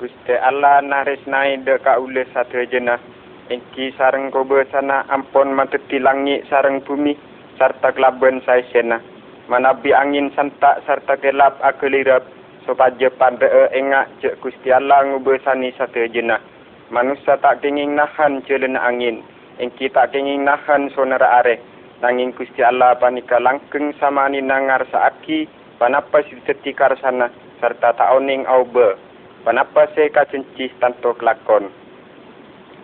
Gusti Allah naresnai de kaule satu jenah. Engki sareng kobe sana ampon mateti langit sareng bumi serta kelaben saya sena. Manabi angin santak serta gelap akelirap sopaja pada engak cek Gusti Allah ngube sani satu jenah. Manusia tak kenging nahan celena angin. Engki tak kenging nahan sonara are. Nanging Gusti Allah panika langkeng sama ni nangar saaki panapa si tetikar sana serta tak oning Panapa saya kacencih tanto kelakon.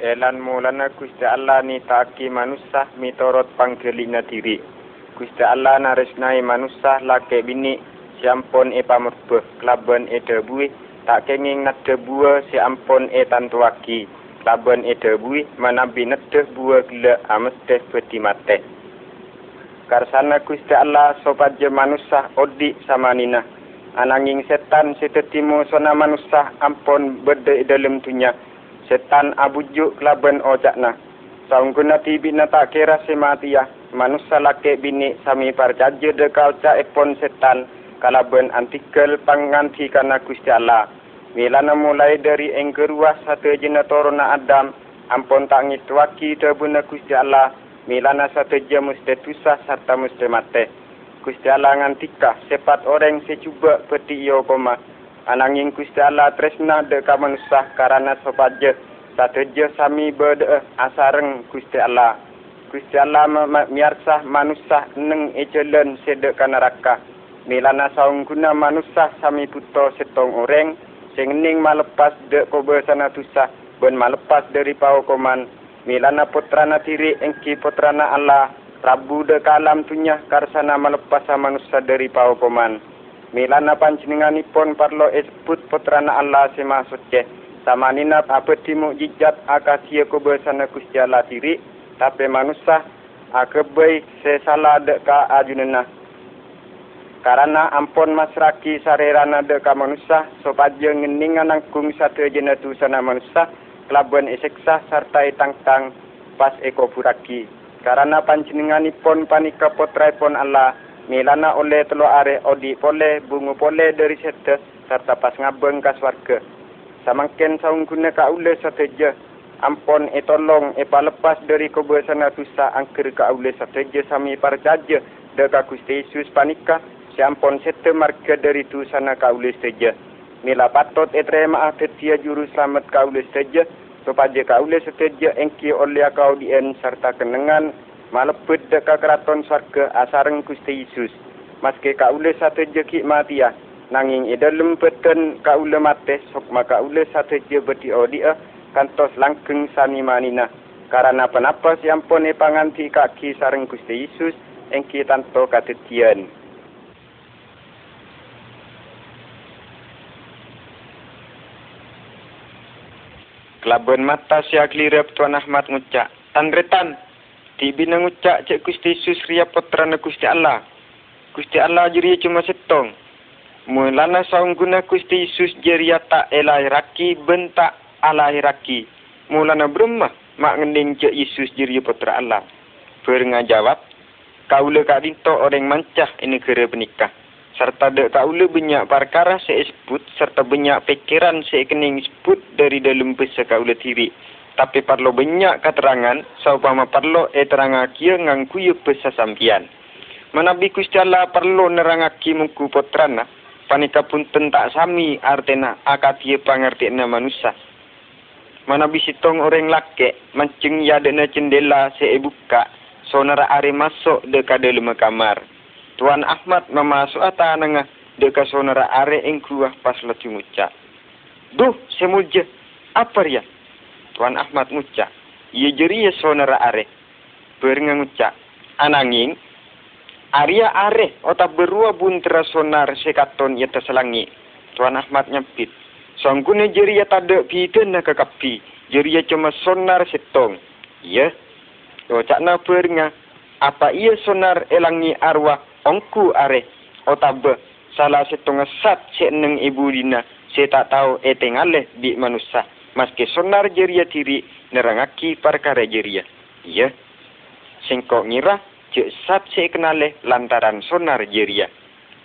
Elan mulana Gusti Allah ni taki manusia mitorot panggelina diri. Gusti Allah naresnai manusia lake bini siampon e pamurbuh kelaban e debui tak kenging nat debua si ampon e tantuaki. Kelaban e debui manabi nat debua gila amesteh peti mate. Karsana Gusti Allah sopat je manusia odik sama ninah ananging setan setetimu sona manusia ampon berde dalam dunia setan abujuk laban ojakna. Saung guna tibi na tak kira sematia manusia laki bini sami parjaja dekal epon setan. Kalaban antikel panganti kana Gusti Allah. Milana mulai dari engkerua satu jena torona Adam. Ampon tak ngituaki tebuna Gusti Allah. Milana satu jam mesti tusah serta mesti mati. Gusti Allah ngantika sepat orang secuba peti iyo koma. Ananging Gusti Allah tresna de ka manusia karena sopat je. Satu je sami berde asareng Gusti Allah. Gusti Allah miarsah manusia neng ejelen sedek ka neraka. Milana saung guna manusia sami puto setong orang. Sengening malepas de kobe sana tusah. Ben malepas dari pau koman. Milana putrana tiri engki putrana Allah. Rabu de kalam tunya karsana melepas manusia dari pau koman. Milana panciningani pon parlo esbut putrana Allah sema suci. Sama nina apa timu jijat akasia kubesana kustiala diri. Tapi manusia akabai sesala de ka ajunena. Karena ampon masraki sarerana de ka manusia. Sopaja ngeningan angkung satu jenatu sana manusia. Kelabuan eseksa serta tangtang pas eko puraki karena panjenenganipun panika putraipun Allah milana oleh telo are odi pole bungu pole dari sete serta pas ngabeng ka swarga. Samangken saung guna ka ule sateja ampon e tolong e lepas dari kebiasaan tusa angker ka ule sateja sami parjaja deka Gusti Yesus panika si ampon sete marga dari tu sana ka ule sateja. Mila patot e terima atetia juru selamat ka ule sateja supaya kaule seteja engki oleh kau dien serta kenengan malepet deka keraton sarga asareng Gusti Yesus. Maske kaule satu jeki matia nanging idalem peten kaule mate sok maka ule satu je beti odia kantos langkeng sani manina. Karena penapa siampun e panganti kaki sareng Gusti Yesus engki tanto katetian. Kelabuan mata siak lirap Tuan Ahmad ngucak. Tandretan, tibi na ngucak cek Gusti Yesus ria putra na Gusti Allah. Gusti Allah jiri cuma setong. Mulana saung guna Gusti Yesus jiri tak elai raki bentak alai raki. Mulana beremah mak ngending cek Yesus jiri putra Allah. Berenga jawab, kau le kak dinto orang mancah ini kira penikah serta dek kaula banyak perkara saya sebut serta banyak fikiran saya kena sebut dari dalam bahasa kaula tiri tapi perlu banyak keterangan saupama perlu e terangakia ngangku ya bahasa sampian. Manabi Gusti Allah perlu nerangaki muku putrana panika pun tentak sami artena akatia pangertiana manusia. Manabi sitong orang laki mancing ya dena cendela saya buka sonara are masuk dekat dalam kamar Tuan Ahmad memasuk ata nengah deka sonara are ing keluar pas lati muca. Duh, semulja, apa ya? Tuan Ahmad muca. Ia jeri ya sonara are. Berenga muca. Ananging, Arya are otak berua buntera sonar sekaton ia terselangi. Tuan Ahmad nyempit. Songgune jeri ya tada piden na kekapi. Jeri ya cuma sonar setong. Ya. Oh, cak na berenga. Apa ia sonar elangi arwah ongku are otabe salah setengah sat seneng ibu dina. Saya tak tahu etengale di manusia maske sonar jeria tiri nerangaki perkara jeria. Iya. Singkok ngira cek sat saya kenale lantaran sonar jeria.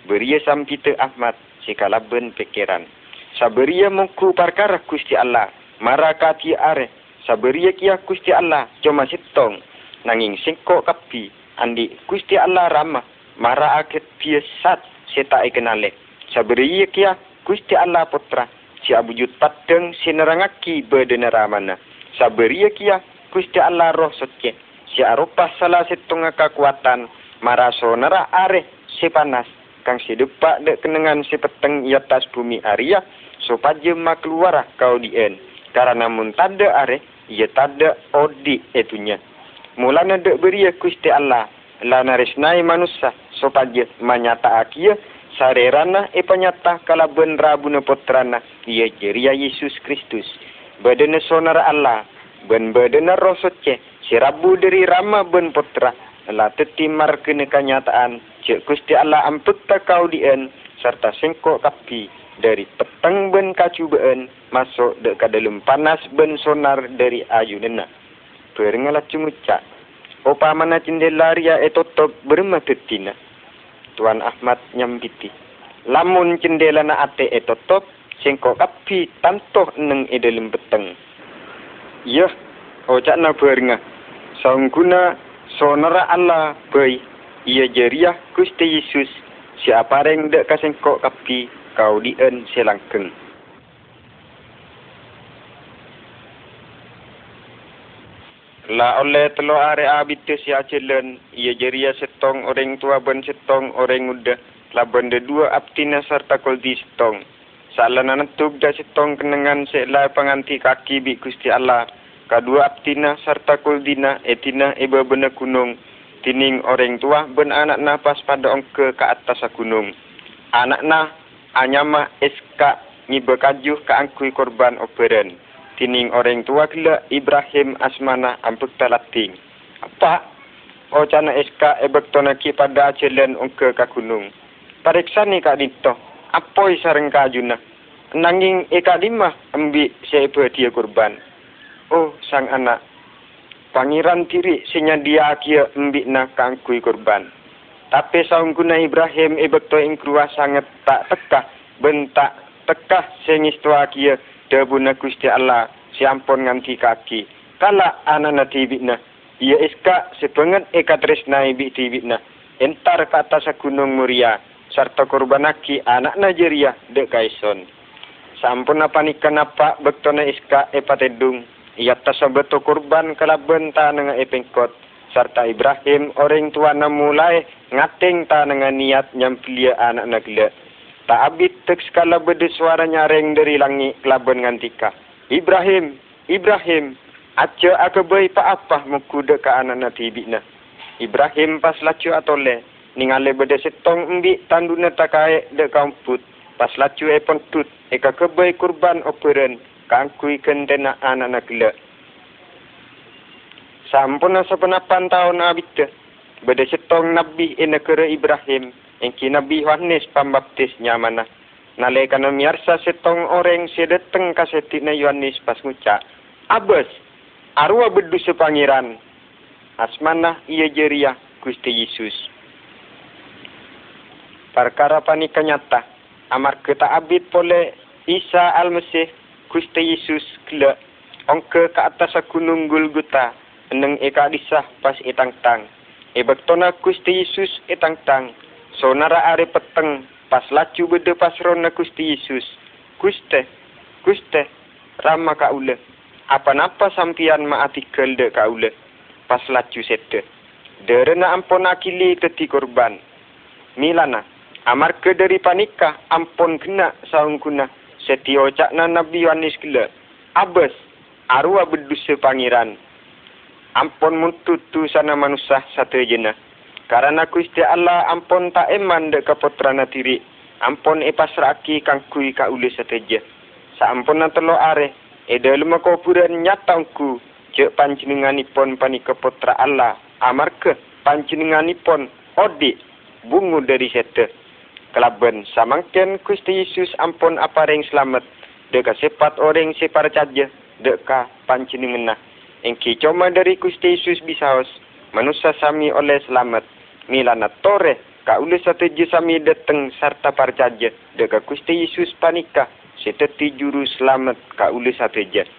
Beria sampite Ahmad sekala ben pikiran. Saberia mungku perkara Gusti Allah. Mara kati are saberia kia Gusti Allah. Cuma sitong. Nanging singko kapi andi Gusti Allah rama mara aket biasat seta ikenale saberia kia Gusti Allah putra. Si abujud pateng sinerangaki bedenara mana. Saberia kia Gusti Allah roh sotke si arupa salah setengah kekuatan mara sonara are si panas. Kang si depak dek kenangan si peteng i atas bumi Arya supaya mak keluar kau dien. Karena mun tanda are, ia tanda odi etunya. Mulanya dek beri kusti Allah, lana resnai manusia supaya menyata akia sarerana e penyata kala benra buna potrana ia jeria Yesus Kristus. Badana sonara Allah, ben badana rosotce, si rabu dari rama ben potra, la tetimar kena kenyataan, cek kusti Allah amput kau dien, serta sengkok kapi dari petang ben kacu ben masuk dek dalam panas ben sonar dari ayu nena. Peringalah cumucak. Opa mana cindela ria etotok bermatetina. Tuan Ahmad nyambiti. Lamun cindela na ate etotok, sengko kapi tantoh neng e dalam petang. Ya, ojak na peringa. Saungguna sonara Allah bayi. Ia jeriah Gusti Yesus. Siapa reng dek kasengkok kapi kau di en selangkeng. La oleh telo are abite si acelen, ia jeria setong orang tua ben setong orang muda, la benda dua aptina serta koldi setong. Salana nentuk da setong kenangan sela penganti kaki bi Gusti Allah. Kadua aptina serta koldina etina iba bena gunung. Tining orang tua ben anak nafas pada ongke ke atas gunung. Anak na anyama eska ni berkajuh ke angkui korban operen. Tining orang tua gila Ibrahim Asmana ampuk talating. Apa? O cana eska ebek tonaki pada acelen ungke ka gunung. Pariksa ni kak dito. Apa isareng kajuna? Nanging eka lima ambi sebe dia korban. Oh sang anak. Pangeran tiri sinya dia kia ambi na kangkui korban. Tapi saung guna Ibrahim ibek to ing kruah sangat tak tekah bentak tekah sing istua kia debuna Gusti Allah siampun nganti kaki. Kala anana tibina ia iska sepengen eka tresna ibi tibina entar ke atas gunung Muria serta korbanaki anak Nigeria dek kaison. Sampun apa nikah napa bektona iska epatedung ia tasabeto korban kalaben tanang epengkot serta Ibrahim orang tua mulai ngating ta niat nyampilia anak nagla. Tak abit tek skala berde suara nyareng dari langit kelaban ngantika. Ibrahim, Ibrahim, aca aku bayi pa apa muku dek anak nanti ibina. Ibrahim pas lacu atau le, ningale berde setong embi tanduna takai dek kamput. Pas lacu e tut, eka kebai kurban operen, kangkui kendena anak nagla sampun sepenapan tahun abita. Bada setong Nabi in negara Ibrahim. Engki Nabi Yohanes pembaptis nyamana. Nalekan miarsa setong orang sedeteng kasetina Yohanes pas ngucak. Abes, arwah bedu sepangiran. Asmana iya jeria Gusti Yesus. Perkara panika nyata. Amar kita abid pole Isa Al-Mesih Gusti Yesus kele. Ongke ke atas gunung Gulguta neng eka disah pas itang tang. Ebek tona Gusti Yesus itang tang. Sonara are peteng pas lacu bede pas rona Gusti Yesus. Guste, Guste, rama ka ule. Apa napa sampian ma artikel de ka ule. Pas lacu sete. Derena ampon akili teti korban. Milana, amar ke dari panika ampon kena saung kuna. Setio cakna Nabi Yohanes kele. Abes, arwah bedusa pangeran ampun mututu sana manusia satu jena. Karena Gusti Allah ampun tak eman dek keputrana tiri. Ampun e pasraki kang kui ka ule sateja. Saampun na telo are. E dalam kuburan nyatangku. Cek panjenenganipun pani keputra Allah. Amarke panjenenganipun odi bungu dari sete. Kelaben samangken Gusti Yesus ampun apa ring selamat. Deka sepat orang separ caja. Deka panjenenganah. Engki cuma dari Gusti Yesus bisaos, manusia sami oleh selamat. Milana tore, ka satu je sami dateng sarta parcaja, deka Gusti Yesus panika, seteti juru selamat ka satu jet.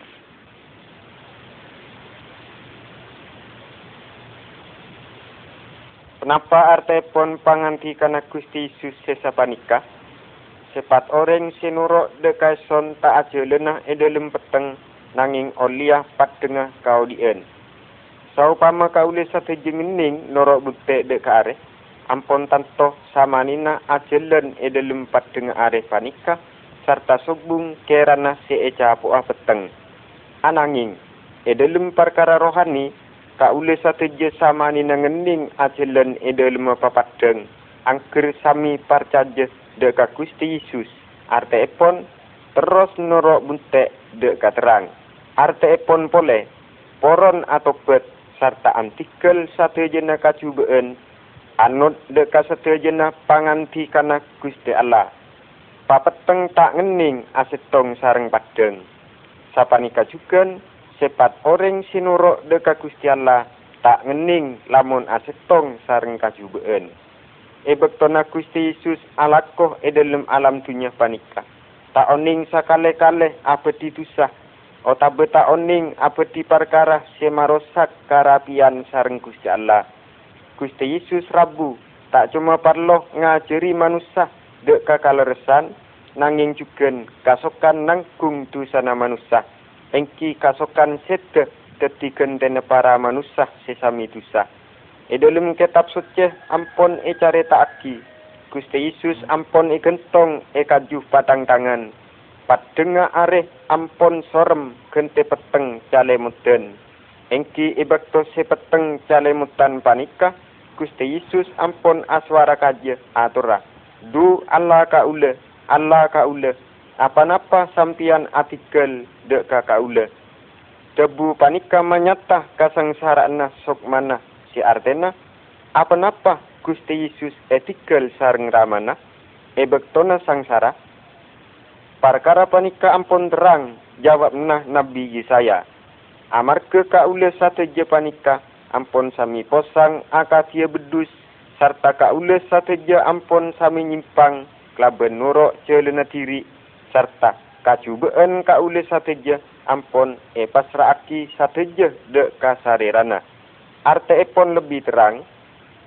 Kenapa arti pon panganti kana Gusti Yesus sesapanika? Sepat orang senurok dekai son tak aja lenah edelem peteng nanging oliah pat tengah kau dien. Saupama kau le satu jengening norok bukte dek are. Ampon tanto sama nina ajelen edelem pat tengah are panika serta subung kerana seeca puah peteng. Ananging edelem perkara rohani kaule satu je sama ni nangening acelen ede lima papadeng angker sami parcaje de ka Gusti Yesus arte epon terus norok bunte de katerang arte epon pole poron atau bet serta antikel satu jena kacubeen anut de ka satu jena panganti kana Gusti Allah papeteng tak ngening asetong sareng padeng sapanika juga sepat orang sinurok deka Gusti Allah tak ngening lamun asetong sareng kajubeen. Ebek tona Gusti Yesus alakoh e dalam alam dunia panika. Tak oning sakale-kale apa ditusah. O tak beta oning apa di perkara semarosak karapian sareng Gusti Allah. Gusti Yesus Rabu tak cuma parloh ngajari manusia dek kakaleresan nanging juga kasokan nangkung tu sana manusia engki kasokan sete tetikan dene para manusia sesami dosa. E dalam kitab suci ampon e care taaki. Gusti Yesus ampon e gentong e kaju patang tangan. Padenga are ampon sorem gente peteng cale muten. Engki bakto se peteng cale mutan panika. Gusti Yesus ampon aswara kaje atura. Du Allah ka ule, Allah ka ule, apa-apa sampian artikel dek kakak ule. Debu panika menyata kasangsaraan sok mana si artena. Apa-apa Gusti Yesus artikel sareng ramana. Ebektona sangsara. Perkara panika ampun terang jawab nah Nabi Yesaya. Amar ke kaule satu je panika ampun sami posang akatia bedus serta kaule satu je ampun sami nyimpang kelaben nurok celena tiri serta kacubaan ka ule sateja ampon e pasraaki sateja de kasarirana. Arte epon lebih terang,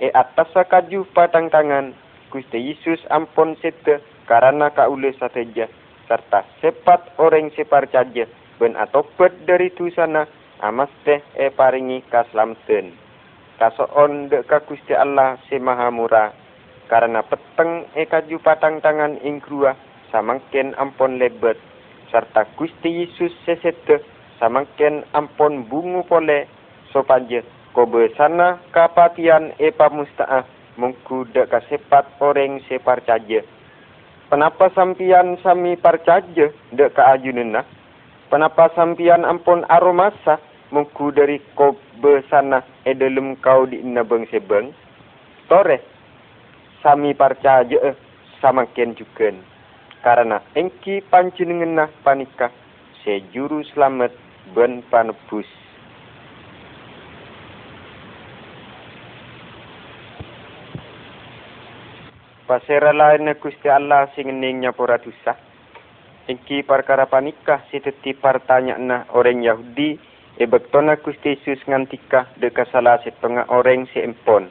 e atas kaju patang tangan, Gusti Yesus ampon sete karena ka ule sateja, serta sepat orang separ caja, ben atopet dari tu sana, amas teh e paringi kaslamten. Kasoon de ka Allah se maha murah, karena peteng e kaju patang tangan ingkrua, samangken ampon lebet serta Gusti Yesus sesete samangken ampon bungu pole sopaje kobe sana kapatian epa mustaah mungku dek kasepat orang separ Kenapa sampian sami parcaje dek ka ajunena? Kenapa sampian ampun aromasa mungku dari kobe sana edelum kau di nabeng sebeng? Tore, sami parcaje eh, samakin juga karena engki panjenengan panika sejuru selamat ben panebus. Pasera lain Gusti Allah sing ning nyapura dosa. Engki perkara panika siteti pertanyaan orang Yahudi e bektona Gusti Yesus ngantika de salah setengah orang si empon.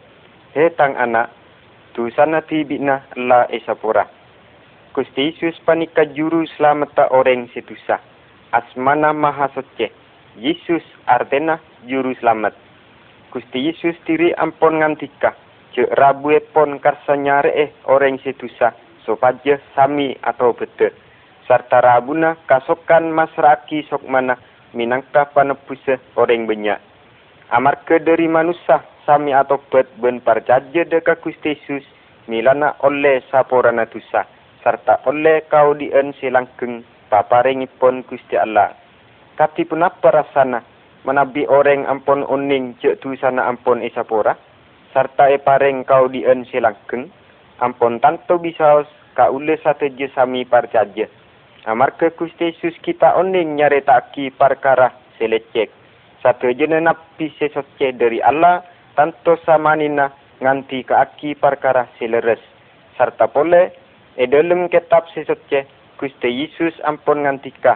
Hetang anak, tu sana tibina la esapura. Gusti Yesus panika juru selamat orang setusa. Asmana maha suci. Yesus artena juru selamat. Gusti Yesus diri ampon ngantika. Cek rabu epon karsa nyare eh orang setusa. Sopaja sami atau bete. Serta rabuna kasokan masraki sok mana minangka panepuse orang banyak. Amar ke dari manusia sami atau bet ben parjaje deka Gusti Yesus milana oleh saporana tusa serta oleh kau dien silangkeng paparingipun Gusti Allah. Kati pun apa rasana menabi orang ampun uning cek tu sana ampun isapura serta e paring kau dien silangkeng ampun tanto bisa ka ule satu je sami parcaja. Amar ke Gusti Yesus kita uning nyare taki perkara selecek. Satu je napi sesoce dari Allah tanto sama nina nganti ke aki perkara seleres. Serta boleh E dalam kitab si suci, Gusti Yesus ampun ngantika.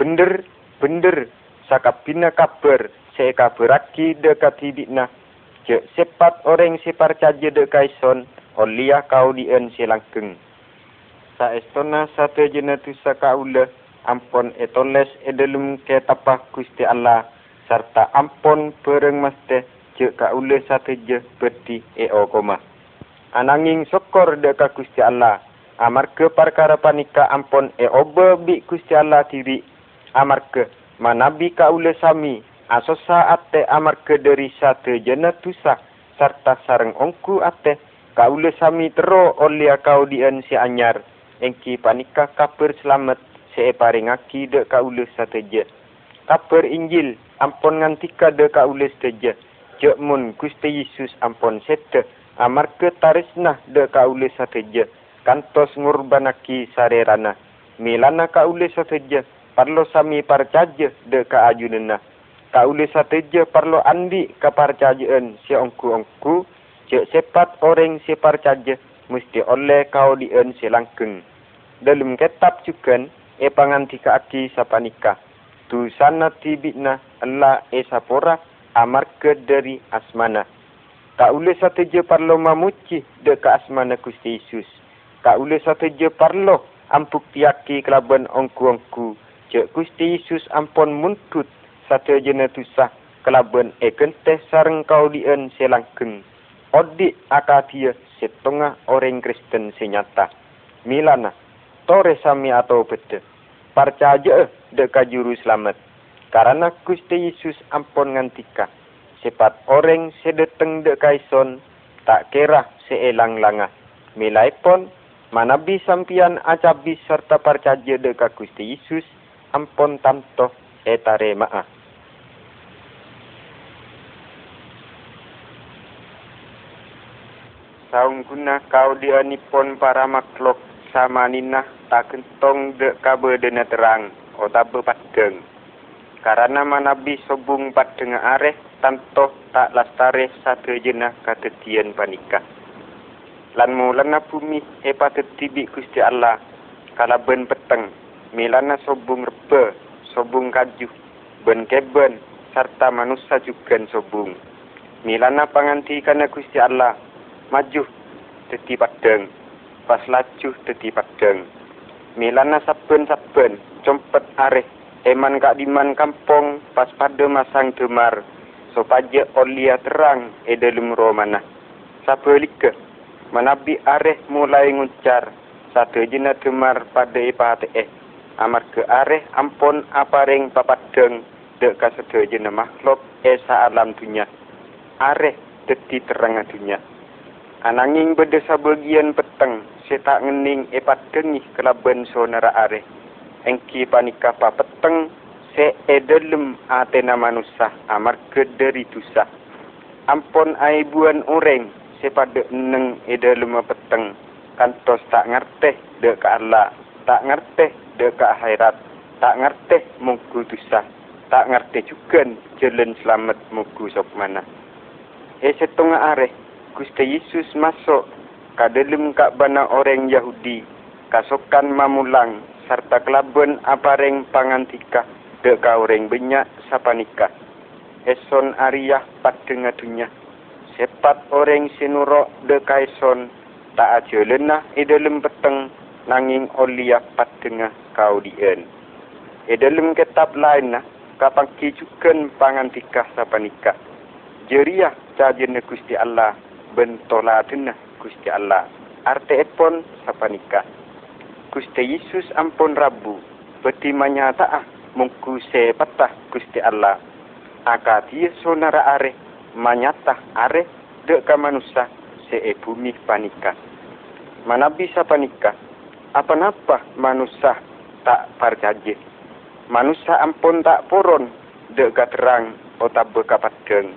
Bener, bener, sakabina kabar, saya kabaraki dekat hidikna. Je sepat orang si parcaja de kaison, olia kau dien si langkeng. Sa estona satu jena tu sakaula, ampun etoles edelum ke tapah Gusti Allah, serta ampun pereng maste, je kaula satu je peti eo koma. Ananging sokor dekat Gusti Allah, amarga perkara panika ampun e oba bi Gusti Allah tiri amarga manabi kaula sami asosa ate amarga dari satu jena tusa serta sarang ongku ate. Kaula sami tero oleh kau dien si anyar. Engki panika kabar selamat se paringaki de kaula sateje kabar injil ampun ngantika de kaula sateje jek mun Gusti Yesus ampun sete amarga tarisna de kaula sateje kantos ngurbanaki sarerana. Milana kaule sateja parlo sami parcaja de ajunena. Kaule sateja parlo andi ka parcajaan si ongku-ongku. Cek sepat orang si parcaja mesti oleh kau dien si langkeng. Dalam kitab juga e pangantika aki sapanika. Tu sana tibitna Allah e sapora amarke dari asmana. Kaule sateja parlo mamuci de ka asmana Gusti Yesus tak boleh satu je parloh ampuk tiaki kelaban ongku-ongku. Cek Gusti Yesus ampun muntut satu je netusah kelaban ekenteh sareng kau dien selangkeng. Odik akatia setengah orang Kristen senyata. Milana, tore sami atau bete. Percaya deka juru selamat. Karena Gusti Yesus ampun ngantika. Sepat orang sedeteng dekaison tak kira seelang langah. Milai pun manabi sampian acabi serta percaya dekat Gusti Yesus ampun tanto etare ma'a. Saung guna kau dianipon para makhluk sama nina tak kentong de kabe dena terang o tabe. Karena manabi sobung padeng areh tanto tak lastare satu jenah katetian panikah lan mulana bumi e patut tibi Gusti Allah kala ben peteng milana sobung rebe sobung kaju ben keben serta manusia juga sobung milana panganti kana Gusti Allah maju teti padeng pas laju teti padeng milana saben saben compet areh eman kak diman kampung pas pada masang demar supaya olia terang e dalam romana sabelike Manabi areh mulai nguncar satu jina demar pada ipahate eh. Amar ke areh ampun aparing papadeng dek ka satu jina makhluk esa alam dunia. Areh deti terang dunia. Ananging berdesa bagian peteng setak ngening epadengi kelaben sonara areh. Engki panika pa peteng se edelem atena manusia amar ke dari tusa. Ampun aibuan ureng sepada neng ida lima peteng kantos tak ngerti de ke Allah tak ngerti de ke akhirat tak ngerti mugu dosa tak ngerti juga jalan selamat mugu sok mana e setengah are Gusti Yesus masuk ke dalam bana orang Yahudi kasokan mamulang serta kelabuan apareng pangantika de ka orang banyak sapanika eson ariyah dunia sepat orang sinuro de kaison tak aja lenah i dalam peteng nanging olia pat tengah kau dien. I dalam kitab lain nah, pangan tikah sapa nikah. Jeriah cajen Gusti Allah bentola denah Gusti Allah. Arte epon sapa nikah. Gusti Yesus ampun rabu. Beti manyata ah mungku sepatah Gusti Allah. Akatia sonara areh manyata are dek ka manusia se bumi panika. Mana bisa panika? Apa napa manusia tak percaya? Manusia ampun tak purun dek ka terang o tak bekapat geng.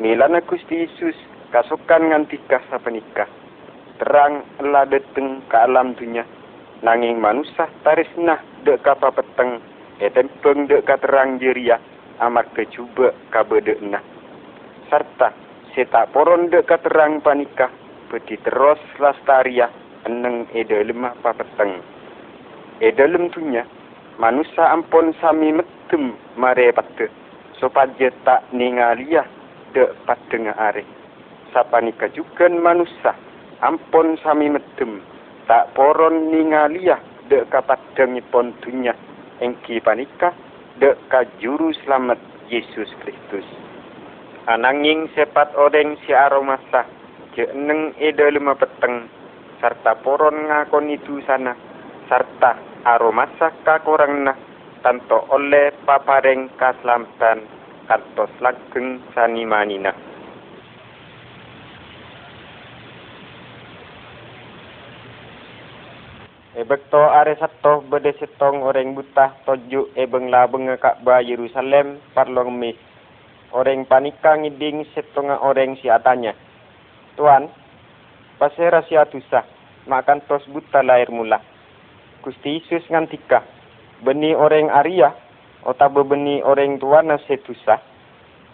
Milana Gusti Yesus kasukan nganti ka sapanika. Terang Allah deteng ke alam dunia. Nanging manusia tarisnah dek ka papeteng. Etempeng dek ka terang jeria. Amar kecuba kabede nah serta seta poron de katerang panika peti terus lastaria eneng ede lemah papeteng e dalam tunya manusia ampun sami metem mare patte supaya tak ningalia de pateng are sapa nika juga manusia. Ampun sami metem. Tak poron ningalia de kapateng pon tunya engki panika de ka juru selamat Yesus Kristus. Ananging sepat odeng si aromasa. Je neng eda lima peteng. Serta poron ngakon itu sana. Serta aromasa kakorangna. Tanto oleh papareng kaslamtan. Kantos lageng sani manina. Ebek to are sato bede setong orang buta toju ebeng la benga Ka'bah Yerusalem parlong mis. Orang panika ngiding setonga orang si atanya. Tuan, pasera si makan tos buta lahir mula. Gusti Yesus ngantika, beni orang Arya, otaba beni orang tuana setusa,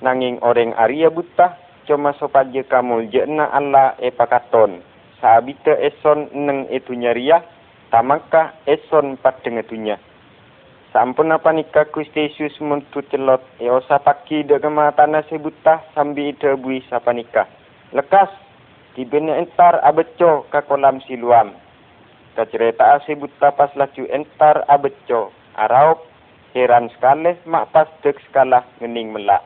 nanging orang Arya buta, cuma sopaje kamu jena Allah e pakaton. Saabita eson neng itu nyaria, tamaka eson pat dengetunya. Sampun apa nikah Gusti Yesus muntu celot e osa paki de gema tanah sebuta sambi ide bui sapa nikah. Lekas dibene entar abeco ka kolam siluam. Ka cerita sebuta pas lacu entar abeco. Araup heran sekali mak pas dek skala ngening melak.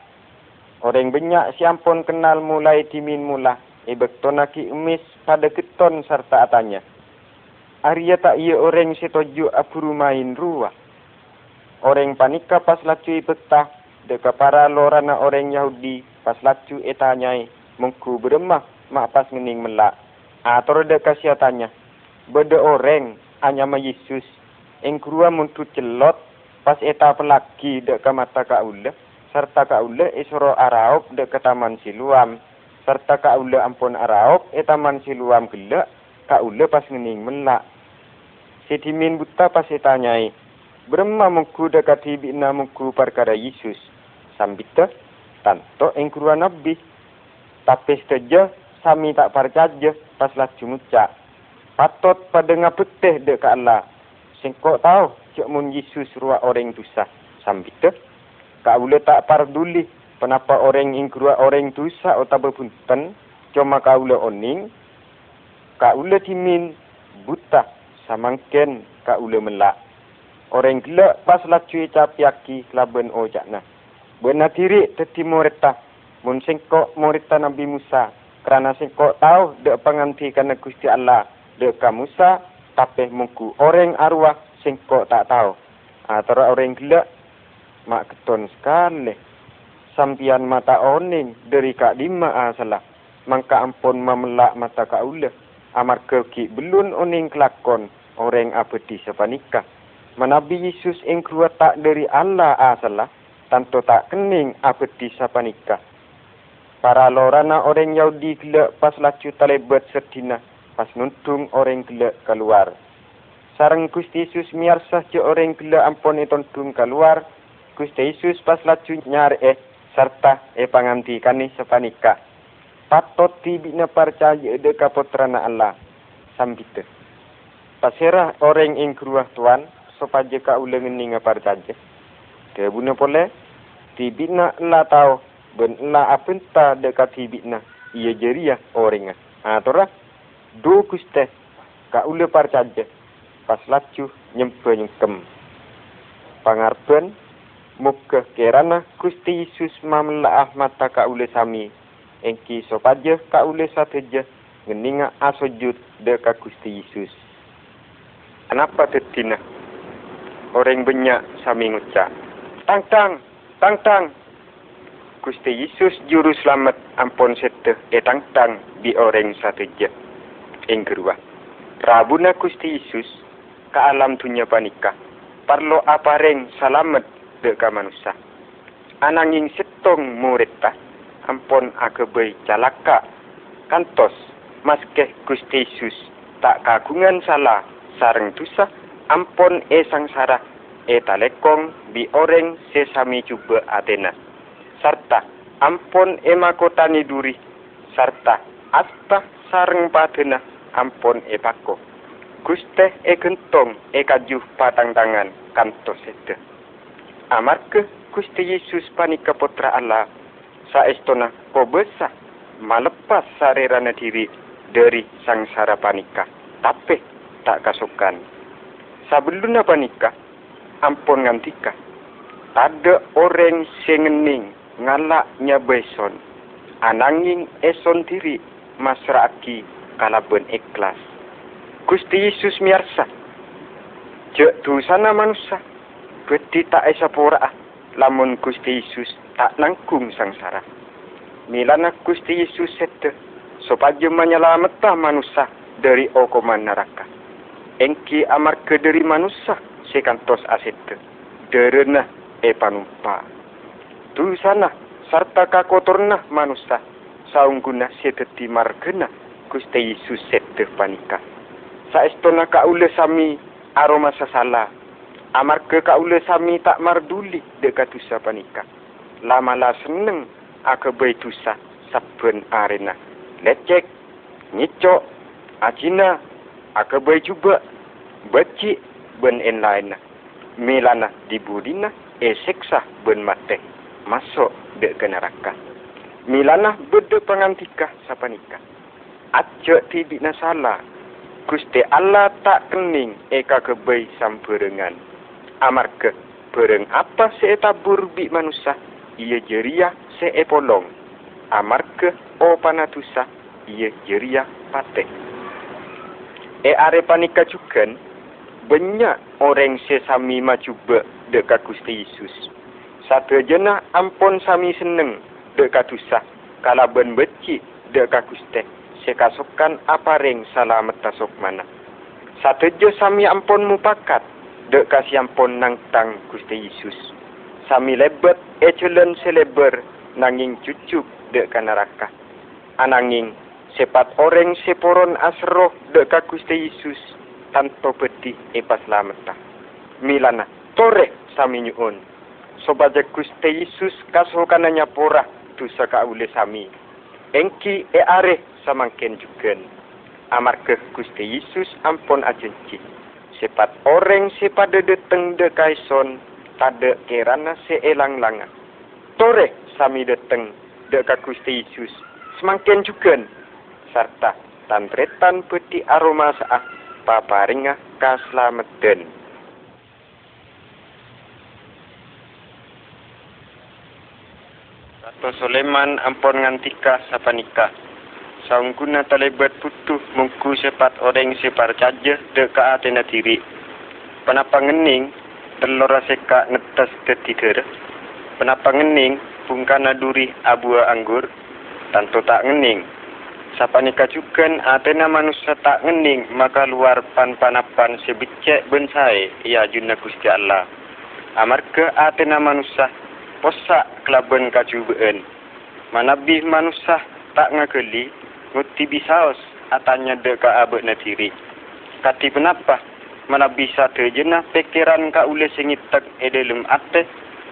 Orang banyak siampun kenal mulai timin mula. Ebek tonaki emis pada keton serta atanya. Arya tak ia orang setuju apuru main ruah. Orang panika pas lacu betah. Deka para lorana orang Yahudi pas lacu etanyai. Mengku beremah mak pas ngening melak. Atau deka tanya. Beda orang hanya ma Yesus. Engkrua muntu celot pas eta pelaki deka mata kaula. Serta kaula isro araup deka taman siluam. Serta kaula ampun araup etaman siluam gelak kaula pas ngening melak. Setimin buta pas tanyai. Berma muku dekat bina muku perkara Yesus. Sambita tanto engkuru nabi. Tapi saja sami tak percaya pas lah cumuca. Patot pada ngapeteh dekat Allah. Sengkok tahu cik mun Yesus ruak orang tusa. Sambita. Kak boleh tak parduli. Kenapa orang ingkuru orang tusa atau berpunten. Cuma kau boleh oning. Kak boleh timin buta samangken ka ule melak. Orang gelak pas lah cuy capiaki laban ojak na. Benar tiri teti morita. Mun sengkok morita Nabi Musa. Kerana sengkok tahu dek penganti kerana Gusti Allah. Dek ka Musa tapi muku. Orang arwah sengkok tak tahu. Ha, Tara orang gelak mak keton sekali. Sampian mata oning dari kak lima asalah. Mangka ampun memelak mata kak ulah amar kerki belun oning kelakon orang apa di sepanika. Menabi Yesus yang keluar tak dari Allah asalah, tanto tak kening apa di sepanika. Para lorana orang Yahudi gelak pas lacu talebet setina, pas nuntung orang gelak keluar. Sarang Gusti Yesus miarsah je orang gelak ampun itontung keluar, Gusti Yesus pas lacu nyar eh, serta eh panganti kani sepanika patot tibina percaya deka putrana Allah sambita. Pasirah orang ing keruah tuan supaya ka ulang ini percaya. Dia buna pole tibina la tahu ben la apenta deka tibina ia jeria orang. Ha tora do kuste ka ule percaya pas lacu nyempe nyengkem. Pangarpen muka kerana Gusti Yesus mamlaah mata ka ule sami engki sopaje ka ule sateje ngeninga asojud de ka Gusti Yesus. Kenapa tetina? Orang banyak sami ngucap. Tang tang, tang tang. Gusti Yesus juru selamat ampun sete e tang tang di orang sateje. Ing kedua. Rabuna Gusti Yesus ka alam dunia panika. Parlo apareng selamat de ka manusia. Ananging setong murid ta ampun agebei calaka kantos maske Gusti Yesus tak kagungan salah sareng dosa ampun e sangsara e talekong bi oreng sesami cuba Athena. Sarta ampun e makotani duri sarta asta sareng padena ampun e pako Guste e gentong e kajuh patang tangan kantos sete. Amarke Gusti Yesus panika putra Allah saestona ko besar malepas sarerana diri dari sangsara panika. Tapi tak kasukan. Sabeluna panika ampun ngantika. Ada orang sengening ngalaknya beson. Ananging eson diri masraki kalaben ikhlas. Gusti Yesus miarsa. Jek tu sana manusia. Beti tak esa pura. Lamun Gusti Yesus tak nangkung sangsara. Milana Gusti Yesus sete. Supaya menyelamatkan manusia dari okoman neraka. Engki amar ke dari manusia sekantos asete. Derena e panumpa. Tu sana sarta kakotorna manusia. Saungguna seteti margena Gusti Yesus sete panika saestona kaula sami aroma sasala amar ke kaula sami tak marduli dekat tusa panika lama la seneng aka bai tusa saben arena. Lecek nyico acina aka bai cuba beci ben en lain milana dibudina e seksa ben mate masuk de ke neraka. Milana bede pangantika sapanika Aja tibi nasalah Gusti Allah tak kening eka kebay samperengan. Amarga bereng apa se tabur bi manusia, ia jeria se polong. Amarga o panatusa, ia jeria pate. E are panika juga, banyak orang sesami macuba dekat Gusti Yesus. Satu jena ampun sami seneng dekat tusah, kalaban beci dekat Gusti sekasukan apa ring salamet tasuk mana. Satu jo sami ampun mupakat, dek kasih ampun nang tang Gusti Yesus. Sami lebet echelon seleber nanging cucuk dek kanaraka. Ananging sepat orang seporon asroh dek ka Gusti Yesus tanpa peti epas lameta. Milana, tore sami nyuun. Sobaja Gusti Yesus kasukananya pora tu saka ule sami. Engki e are samangken juga. Amarga Gusti Yesus ampun ajenci. Sepat orang sepada deteng de tade kerana seelang langa. Tore sami deteng de ka Gusti Yesus semangken juga. Serta tantretan peti aroma saah paparinga kaslameten. Atau Soleman ampun ngantika sapanika saungguna talebat putuh mungku sepat orang separ caja deka atena tiri. Penapa ngening telur seka netas ketiga. Penapa ngening pungkana duri abu anggur tanto tak ngening. Sapa nikah juga atena manusia tak ngening maka luar pan panapan sebicek bensai ia junna gusti Allah. Amarga atena manusia posak kelaben kacubeen. Manabih manusia tak ngakeli Nguti bisaos atanya de ka abek na tiri. Kati penapa? Mana bisa terjena pikiran ka ule singitak edelum ate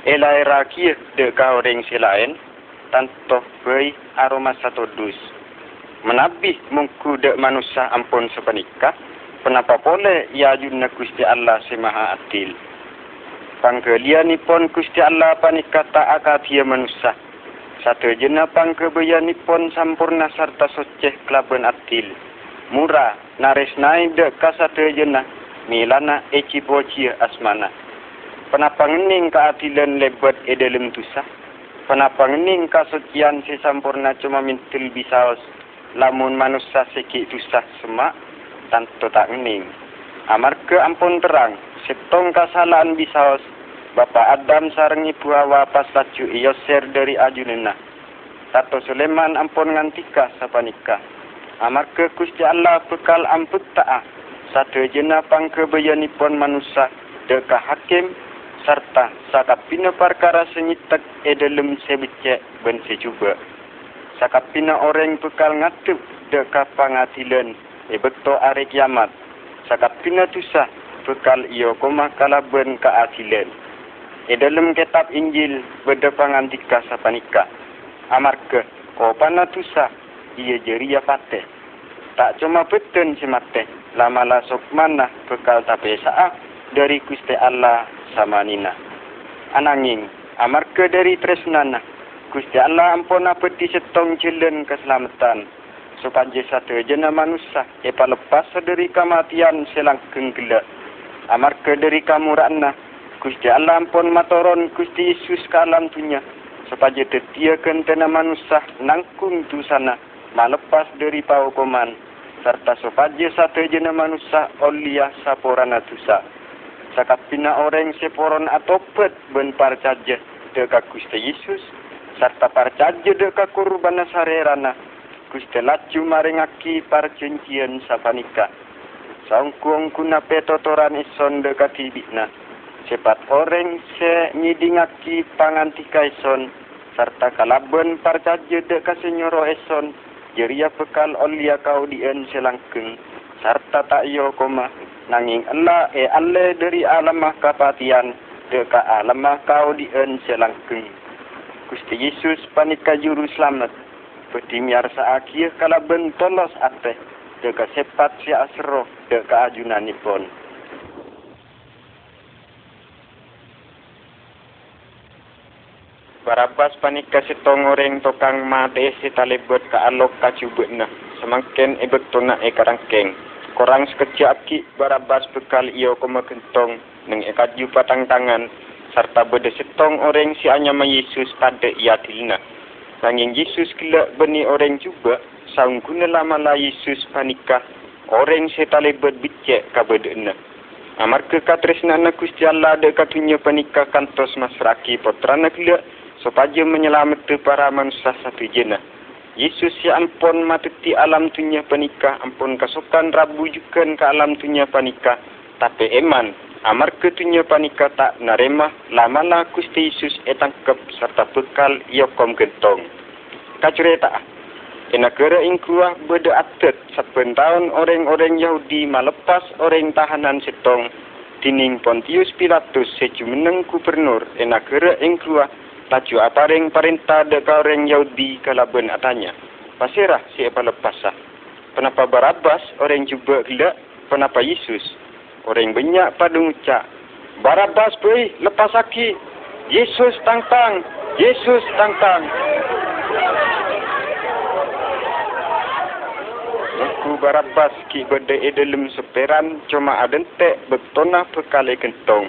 elai rakia de ka orang silain tanto bei aroma satu dus. Menabi mungku de manusia ampun sepenika. Kenapa boleh ia junna kusti Allah semaha atil. Pangkelian pon kusti Allah panika tak akatia manusia. Satu jenapang kebayan pon sampurna sarta soceh kelaban atil. Mura naris naik dek ka satu jenah. Milana eci boci asmana. Penapa ngening ka atilan lebat edelem tusa. Penapa ngening ka socian si sampurna cuma mintil bisaos. Lamun manusia seki tusa semak. Tanto tak ngening. Amar ke ampun terang. Setong kasalahan bisaos. Bapa Adam sarang ibu Hawa pas laju iyo ser dari ajunena. Tato Sulaiman ampun ngantika sapa nikah. Amar ke Gusti Allah bekal amput ta'a. Satu jena pang kebayanipun manusia deka hakim serta sakapina perkara senyitek edelem sebecek ben sejuba. Sakapina orang bekal ngatup deka pangatilan e bekto are kiamat. Sakapina tusah bekal iyo koma kalaben keasilan. Di dalam kitab Injil berdepangan tiga sapanika. Amarga kau panah tusa ia jeria pate. Tak cuma beten si mate. Lamala sokmana bekal tapi saat dari Gusti Allah sama nina. Ananging amarga dari tresnana Gusti Allah ampun peti setong jelen keselamatan. Supaya satu jena manusia epa lepas dari kematian selangkeng gelak. Amarga dari kamu rana Gusti Allah ampun matoron Gusti Yesus ke alam tunya supaya tetiakan tanah manusia nangkung tu sana. Malepas dari paukoman serta supaya satu jena manusia olia saporana tusa. Sakat pina orang seporon atopet ben parcaja deka Gusti Yesus serta parcaja deka kurbana sarerana Gusti laju maringaki parcencian sapanika. Sangkuang kuna petotoran ison deka tibikna cepat orang se nyidingaki pangantika eson serta kalaben parcaje de kasenyoro eson jeria bekal olia kau dien selangkeng. Serta tak yo koma. Nanging Allah e alle dari alamah kapatian. De ka alamah kau dien selangkeng. Gusti Yesus panika juru selamat. Petimiar saakhir kalaben tolos ate. De ka sepat si asro de ka Barabas panika si tongoreng tokang mate si talibut ka alok ka cubutna. Semakin ibet tuna e karangkeng. Korang sekejap ki barabas bekal iyo kuma kentong neng e kaju patang tangan serta beda setong orang si anyama Yesus pada ia tilna. Sanging Yesus kila beni orang juga saung guna lama la Yesus panika orang si talibut bicek ka. Amar ke katresna na Gusti Allah de katunya panika kantos masraki potrana kila supaya menyelamatkan para manusia satu jenah. Yesus ya ampun matuti alam tunya panika, ampun kasukan rabu juga ke alam tunya panika. Tapi eman, amar ketunya panika tak narema, lama lah Gusti Yesus etangkep serta bekal yokom gentong. Kacureta, negara ingkuah beda atet saben tahun orang-orang Yahudi malepas orang tahanan setong dining Pontius Pilatus sejumeneng gubernur negara ingkuah Tacu aparing perintah de orang Yahudi kalaban atanya. Pasirah si apa lepasah. Kenapa Barabas orang cuba gila? Kenapa Yesus? Orang banyak pada ucap. Barabas pergi lepas aki. Yesus tangtang. Yesus tangtang. Aku Barabas ki berde dalam seperan cuma adentek betona pekali kentong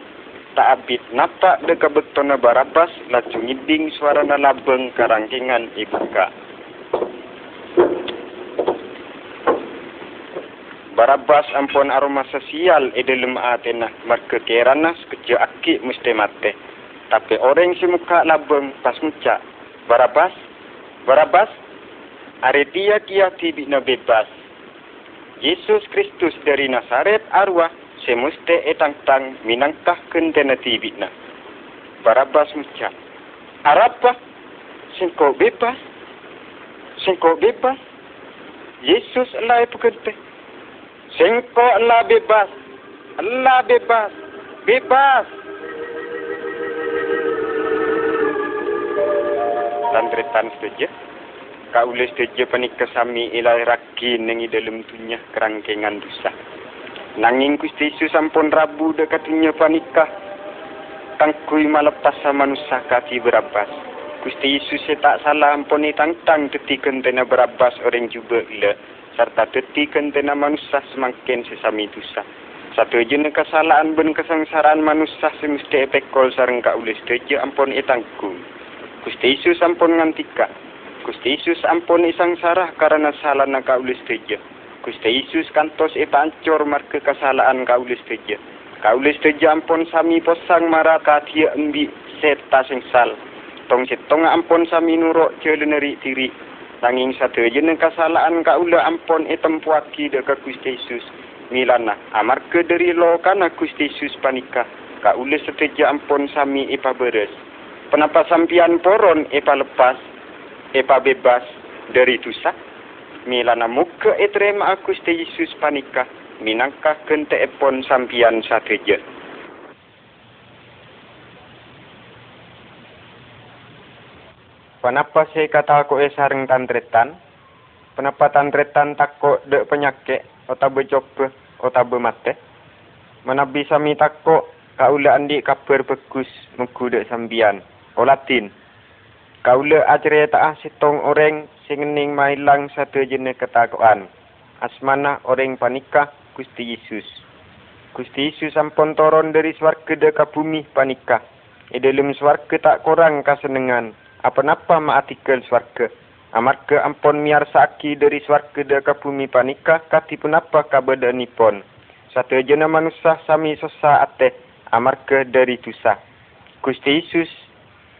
tak abit napak de kabetona barabas laju ngiding suara na labeng karangkingan ibuka. Barabas ampun aroma sosial e dalam atena marke kerana sekejap aki mesti mate. Tapi orang si muka labeng pas muka. Barabas, Barabas, are dia kia tibi na bebas. Yesus Kristus dari Nazaret arwah semuste etang-tang minangkah kentena tibitna. Barabas mucat. Arapa? Singko bebas? Singko bebas? Yesus Allah itu kente. Singko Allah bebas. Allah bebas. Bebas. Tantretan setuju. Kau boleh setuju panik kesami ilai rakin nengi dalam tunya kerangkengan dosa. Nanging Gusti Yesus sampun rabu dekatnya panika. Tangkui malepas sama manusia kaki berabas. Gusti Yesus tak salah ampuni tangtang teti kentena berabas orang juga ila. Serta teti kentena manusia semakin sesami dosa. Satu jenis kesalahan ben kesengsaraan manusia semesti epekol sarang ka ulis teja ampun etangku. Gusti Yesus ampun ngantika. Gusti Yesus ampun isang sarah karena salah na ka ulis teja. Gusti Yesus kantos eta ancor marke kesalahan kaulis teja. Kaulis teja ampun sami posang mara katia embi seta sengsal. Tong setong ampun sami nurok celeneri tiri. Tanging satu jene kesalahan kaula ampun etem puaki deka Gusti Yesus. Milana amar ke dari lo kana Gusti Yesus panika. Kaulis seteja ampun sami epa beres. Kenapa sampian poron epa lepas, epa bebas dari tusak? Milana muka etrem aku ste Yesus panika minangka kente epon sampian sateja. Kenapa saya kata aku esareng tantretan? Kenapa tantretan takut dek penyakit atau becoba otabe mate. Manabi sami takok kaula andi kaper bagus muku dek sambian. O Latin. Kaula ajre taah sitong orang sing ngening mailang satu jenis ketakuan. Asmana orang panika Gusti Yesus. Gusti Yesus sampun toron dari swarga deka bumi panika. E dalam swarga tak kurang kasenengan. Apa-apa ma artikel swarga. Amarga ampun miar saki dari swarga deka bumi panika kati penapa kabadanipun. Satu jena manusia sami sosa ate amarga dari tusa. Gusti Yesus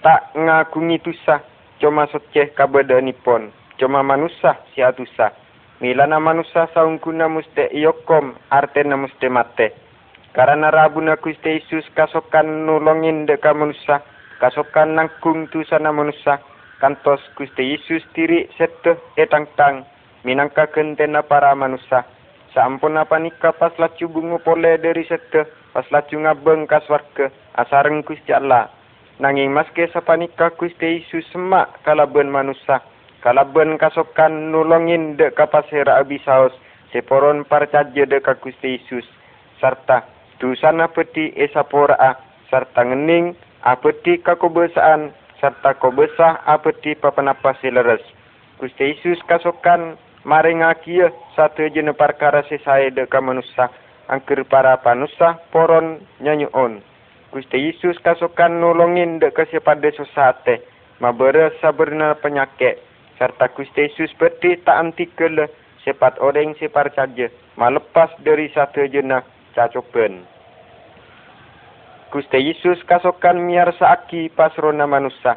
tak ngagungi tusa cuma soceh kabadanipun. Cuma manusia si atusa. Milana manusia saungkuna muste iyokom artena muste mate. Karena rabuna Gusti Yesus kasokan nulongin deka manusia, kasokan nangkung tu sana manusia, kantos Gusti Yesus diri sete etang tang, minangka kentena para manusia. Sampun apa nikah pas lacu bungu pole dari sete, pas lacu ngabeng kaswarke, asareng Gusti Allah. Nanging maske sapanika Gusti Yesus semak kalaben manusia, kalaben kasokan nulongin deka pasera abisaos, seporon parcaje deka Gusti Yesus, serta dusana peti esapora serta ngening apeti kakobesaan serta kobesah apeti papanapa sileres. Gusti Yesus kasokan maring akia satu jenis perkara sesaya deka manusia angker para panusa poron nyanyuon. Gusti Yesus kasokan nolongin deka sepada sosate mabere saberna penyakit serta Gusti Yesus peti tak antikele sepat orang separ saja malepas dari satu jenis cacopen. Gusti Yesus kasokan miar saaki pasrona manusia.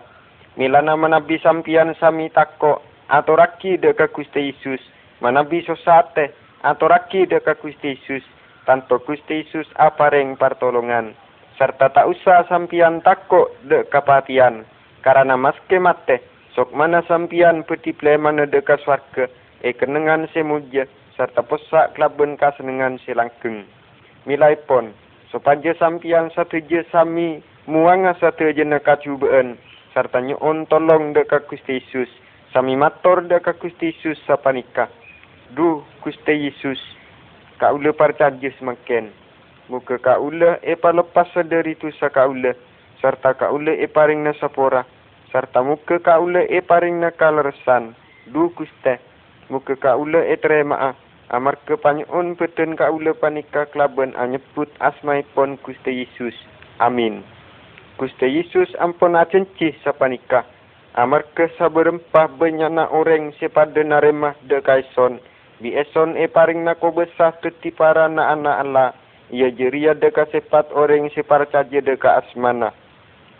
Milana manabi sampian sami tako atau raki deka Gusti Yesus. Manabi sosate atau raki deka Gusti Yesus. Tanto Gusti Yesus apareng partolongan. Serta tak usah sampian tako deka patian. Karena maske mate. Sok mana sampian peti play mana deka swarga. E kenengan semuja. Serta posak kelaben kasenengan selangkeng milai pon. Supaya sampian satu je sami muanga satu je nak cubaan. Serta nyon tolong deka Gusti Yesus. Sami mator deka Gusti Yesus sapanika. Du Gusti Yesus. Kaula percaya semakin. Muka kaula epa lepas sedari tu sa kaula. Serta kaula e paring na sapora. Serta muka kaula e paring na kalresan. Du Gusti. Muka kaula e terima Amar kepanyun petun kaula panika kelaban anyebut asmai pon Gusti Yesus. Amin. Gusti Yesus ampun acenci sapanika. Amar ke saberempah benyana orang sepada naremah de kaison. Bi eson e paring nako besah teti para na anak Allah. Ia jeria deka sepat orang separ caje deka asmana.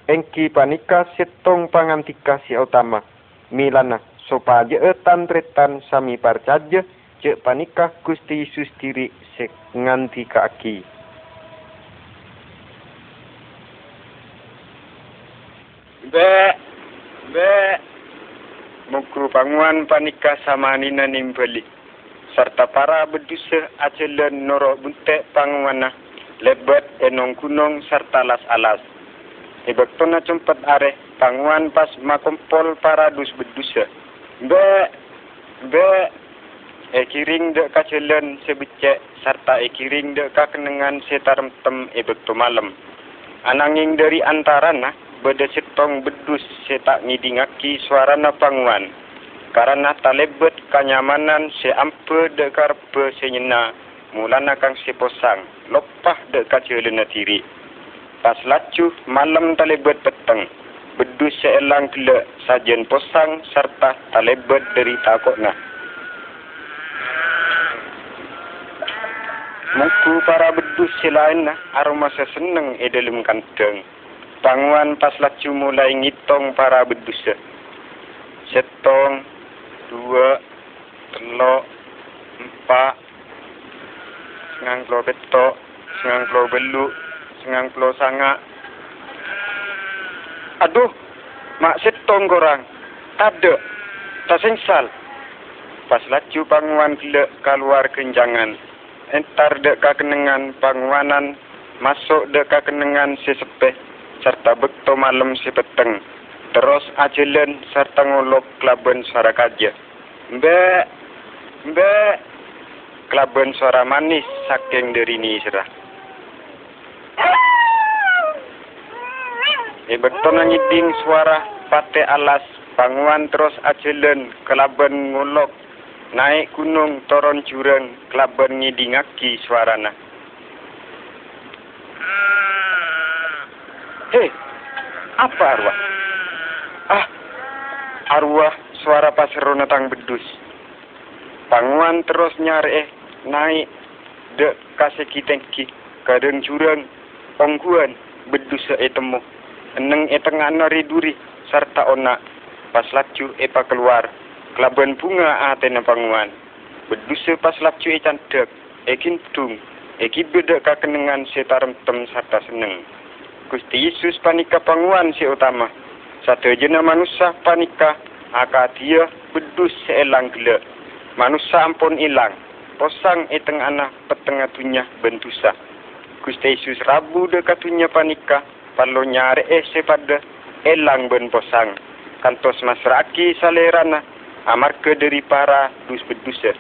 Engki panika setong pangantika si utama. Milana sopaje etan tretan sami parcaje cek panikah Gusti Yesus diri sek nganti kaki. Be, be, mukru panguan panikah sama nina nimbeli. Serta para bedusa acelen noro bunte panguana lebet enong kunong serta las alas. Ibak tona cempet are panguan pas makompol para dus bedusa. Be, be, e kiring de ka celen sebecek serta e kiring de ka kenengan setarem tem e bekto malam. Ananging dari antarana beda setong bedus setak ngidingaki suara na panguan. Karena talebet kenyamanan se ampe de karpe senyena mulana kang seposang lopah de ka celen tiri. Pas lacu malam talebet peteng. Bedus seelang kele sajen posang serta talebet dari takokna. Muku para bedus selain aroma seseneng e dalam kanteng. Panguan pas lacu mulai ngitong para bedus. Setong, dua, telok, empat, sengang klo betok, sengang klo beluk, sengang klo sangak. Aduh, mak setong korang. Tade, tak sengsal. Pas lacu panguan kelak keluar kenjangan entar dek kenengan panguanan masuk dek kenengan si sepeh serta bekto malam si peteng terus ajilen serta ngulok kelaben suara kaja mbe mbe kelaben suara manis saking derini serah. E beton ngiding suara pate alas banguan terus ajelen kelaben ngulok naik gunung toron jurang kelaben ngidingaki suarana. Hei, apa arwah? Ah, arwah suara pasero natang bedus. Banguan terus nyari eh, naik dek kasih kitengki kadang jurang pangguan bedus etemu eneng etengah nari duri serta onak. Pas laju epa keluar kelaban bunga atena panguan bedus pas laju e cantik ekin tung eki beda kakenengan setarem tem serta seneng. Gusti Yesus panika panguan si utama satu jena manusia panika aka dia bedus seelang gila. Manusia ampun ilang posang eteng anak petengah tunya bentusa. Gusti Yesus rabu dekat tunya panika palo nyare eh sepada elang ben posang. Kantos masraki salerana amar ke dari para dus bedusa.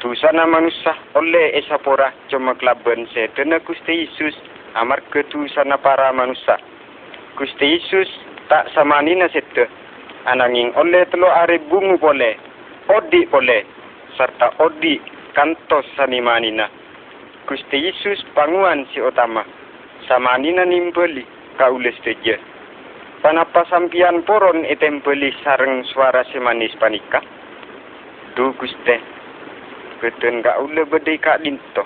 Tusana manusia oleh esapora cuma klaben setena Gusti Yesus amar ke tusana para manusia. Gusti Yesus tak sama nina sete. Ananging oleh telo are bungu boleh, odi boleh, serta odi kantos sanimanina. Gusti Yesus panguan si utama. Sama nina nimbeli kaules teje. Panapa sampian poron etempeli sareng suara semanis panika? Du Gusti. Keten ka ule bedai kak dinto.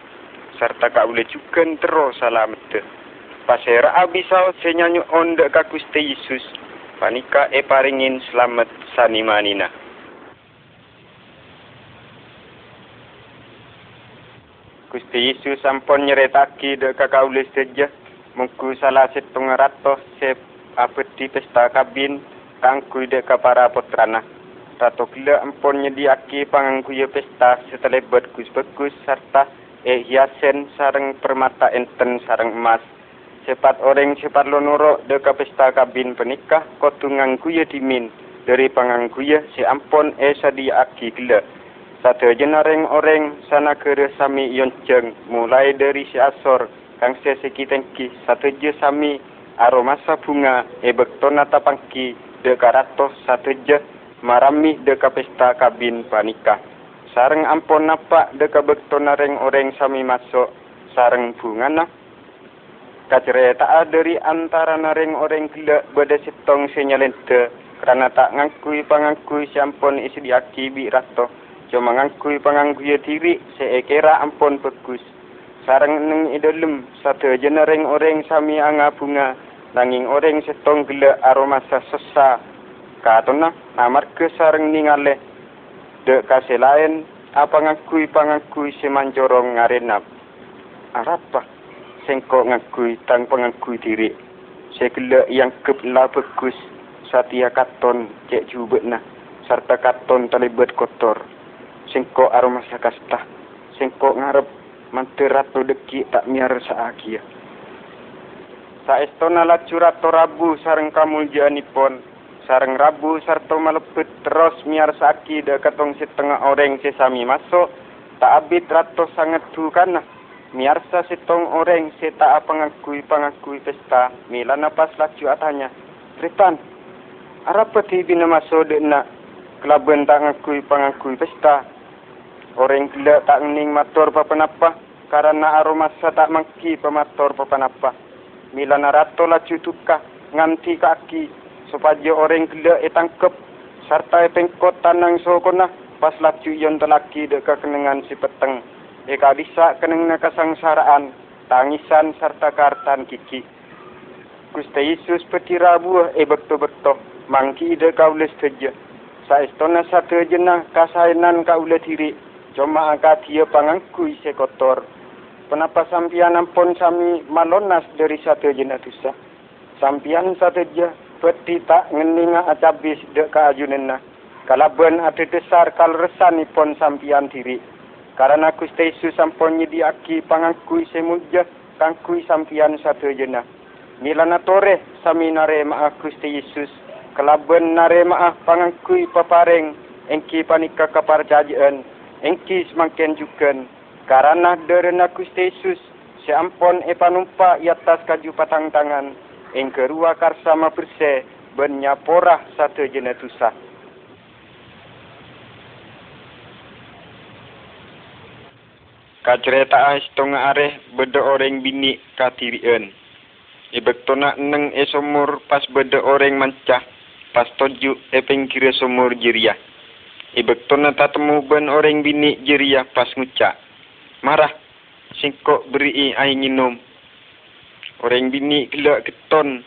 Serta ka ule juga terus salamet. Pasera abisau senyanyu onde ka Yesus. Panika e paringin selamat sani manina. Gusti Yesus sampun nyeretaki de kakaulis saja. Mungku salah setengah ratus se apeti pesta kabin kangku de para putrana. Rato gila ampun nyediaki pangangku pesta setelah berkus-berkus serta eh hiasen sarang permata enten sarang emas Cepat orang cepat lonoro de pesta kabin penikah kotungan kuya dimin. Dari pangang kuya si ampon esa di aki gila. Satu jenareng orang sana kere sami yonceng mulai dari si asor kang se sekitengki satu je sami aromasa bunga ebek tona tapangki. De karatos satu je marami de pesta kabin panikah. Sareng ampon napa de kabek tonareng orang sami masuk. Sareng bunga nak kacere tak ada dari antara naring orang gila pada setong senyalente. Kerana tak ngakui pangakui siampun isi diaki bi rato cuma ngakui pangakui diri seekera ampun bagus sarang neng idolem satu jenaring orang sami anga bunga. Nanging orang setong gila aroma sesa. Katona namar ke sarang ningale. De kasih lain apa ngakui pangakui semanjorong ngarenap arapa sengkok ngakui tanpa ngakui diri. Saya kela yang kepla bagus satia katon cek jubet nah serta katon terlibat kotor. Sengkok aroma sakasta. Sengkok ngarep manterat deki tak miar saakia. Sa estona la curato rabu sareng kamu janipon. Sareng rabu sarto malepet terus miar saki de katong setengah orang sesami masuk. Tak abit rato sangat tu kanah miarsa sitong orang seta apa ngakui pangakui pesta. Mila napas laju atanya Tripan apa ti bina masuk de nak kelaben tak ngakui pangakui pesta? Orang gila tak ngening mator apa napa karena aroma sa tak mangki pemator apa napa mila narato laju tukah nganti kaki supaya orang gila etangkep serta pengkot tanang sokona pas laju yon telaki de kekenangan si peteng Eka bisa keneng kesengsaraan, tangisan serta kartan kiki. Gusti Yesus petira buah e betul-betul mangki ide kaules teja. Saestona satu jenah kasainan kaulah diri. Cuma angkat dia pangangku isi kotor. Kenapa sampian ampun sami malonas dari satu jenah tusa? Sampian satu je peti tak ngeninga acabis dek kaajunena. Kalaban ada desar kal resan ipon sampian diri. Karena Gusti Yesus sampun nyediaki pangakui semuja kangkui sampian satu jena. Milana tore sami nare maah Gusti Yesus. Kelaben nare maah pangakui papareng engki panika kapar jajan. Engki semakin juga Karena derena Gusti Yesus seampon epanumpa iatas kaju patang tangan ing kerua karsama bersih benyaporah satu jenetusah. Kacerita setengah areh beda orang bini katirian. Ibektona neng esomur pas beda orang mancah pas toju epeng kira somur jiria. Ibektona tatemu ben orang bini jiria pas ngucak. Marah singkok beri air minum. Orang bini gelak keton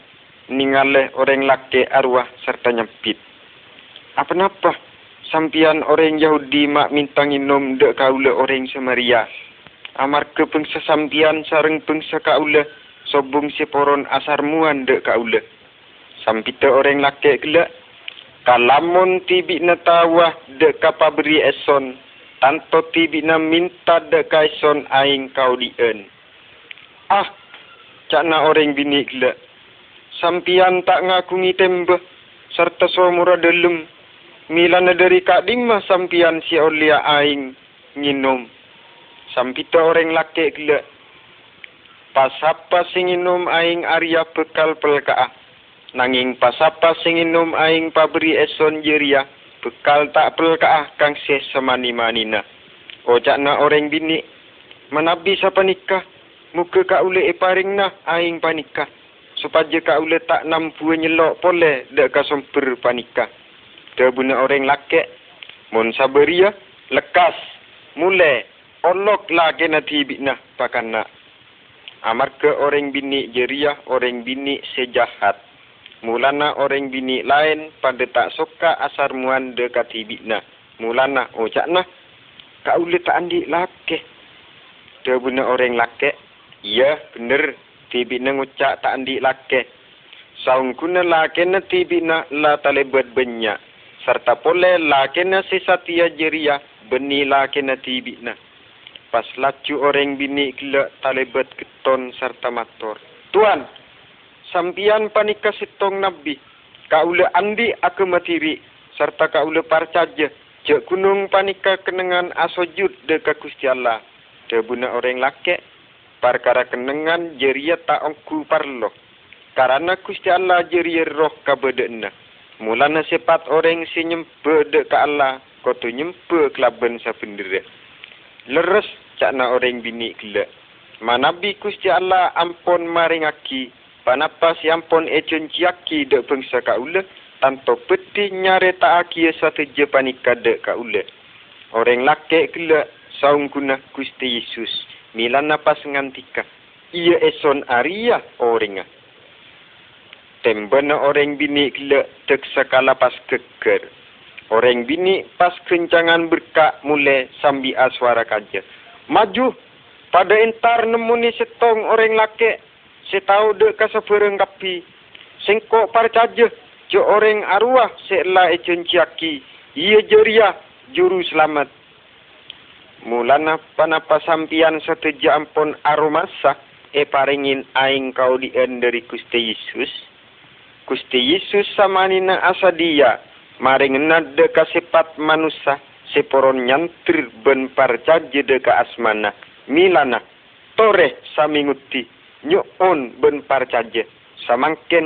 ningaleh orang laki arwah serta nyempit. Apa-apa? Sampian orang Yahudi mak minta minum dek kaula orang Samaria amar ke pengsa sampian sareng pengsa kaula sobung si poron asar muan de kaula sampita orang laki gelak. Kalamun tibi na tawah de kapabri eson. Tanto tibi na minta de kaison aing kau dien. Ah cakna orang bini gelak. Sampian tak ngakungi tembe serta somura delum milana dari kak dimah sampian si olia aing nginum sampita orang laki gila. Pasapa singinum aing Arya bekal pelkaa. Nanging pasapa singinum aing pabri eson jeria. Bekal tak pelkaa kang se semani manina. Ojak na orang bini. Manabi sa panikah. Muka ka ule iparing na aing panikah. Supaya ka ule tak nampu nyelok pole dek ka somper panikah. Debuna orang laki. Mon saberia. Lekas. Mulai olok la kena tibi na pakana. Amar ke orang bini jeria, orang bini sejahat. Mulana orang bini lain pada tak suka asar muan dekat tibi na. Mulana ojak na. Kau boleh tak andi lake. Dia guna orang lake. Ya bener. Tibi na ngucak tak andi lake. Saung kuna lake na tibi na la talebat banyak. Serta pole lake na sesatia jeria. Beni lake na tibi na pas laju orang bini gila talebet keton serta mator. Tuan, sampian panika sitong nabi, kaula andi aku matiri, serta kaula parcaja, jek gunung panika kenengan asojud deka Gusti Allah. Debuna orang lake, perkara kenengan jeria tak ongku parlo. Karena Gusti Allah jeria roh kabedena. Mulana sepat orang si nyempe deka Allah, koto nyempe kelaban sa pendiri leres cakna orang bini gila. Manabi kusti Allah ampun maring aki, panapa si ampun ecun ciaki dek bangsa kaula, tanto peti nyare tak aki satu je panika dek kaula. Orang laki gila saung guna kusti Yesus, milan napa sengantika. Ia eson aria oringa. Tembana orang bini gila dek sekala pas keker. Orang bini pas kencangan berkak mulai sambi aswara kaja. Maju pada entar nemu ni setong orang laki. Saya tahu dek kasa perengkapi. Sengkok para caja. Jo orang arwah selah ecun ciaki. Ia jeria juru selamat. Mulana panapa sampian satu jam pun aromasa. E paringin aing kau di dari Gusti Yesus. Gusti Yesus sama nina asa maring nade kasipat manusia seporon nyantri ben parjaji deka asmana. Milana tore saminguti nyuon ben parjaji samangken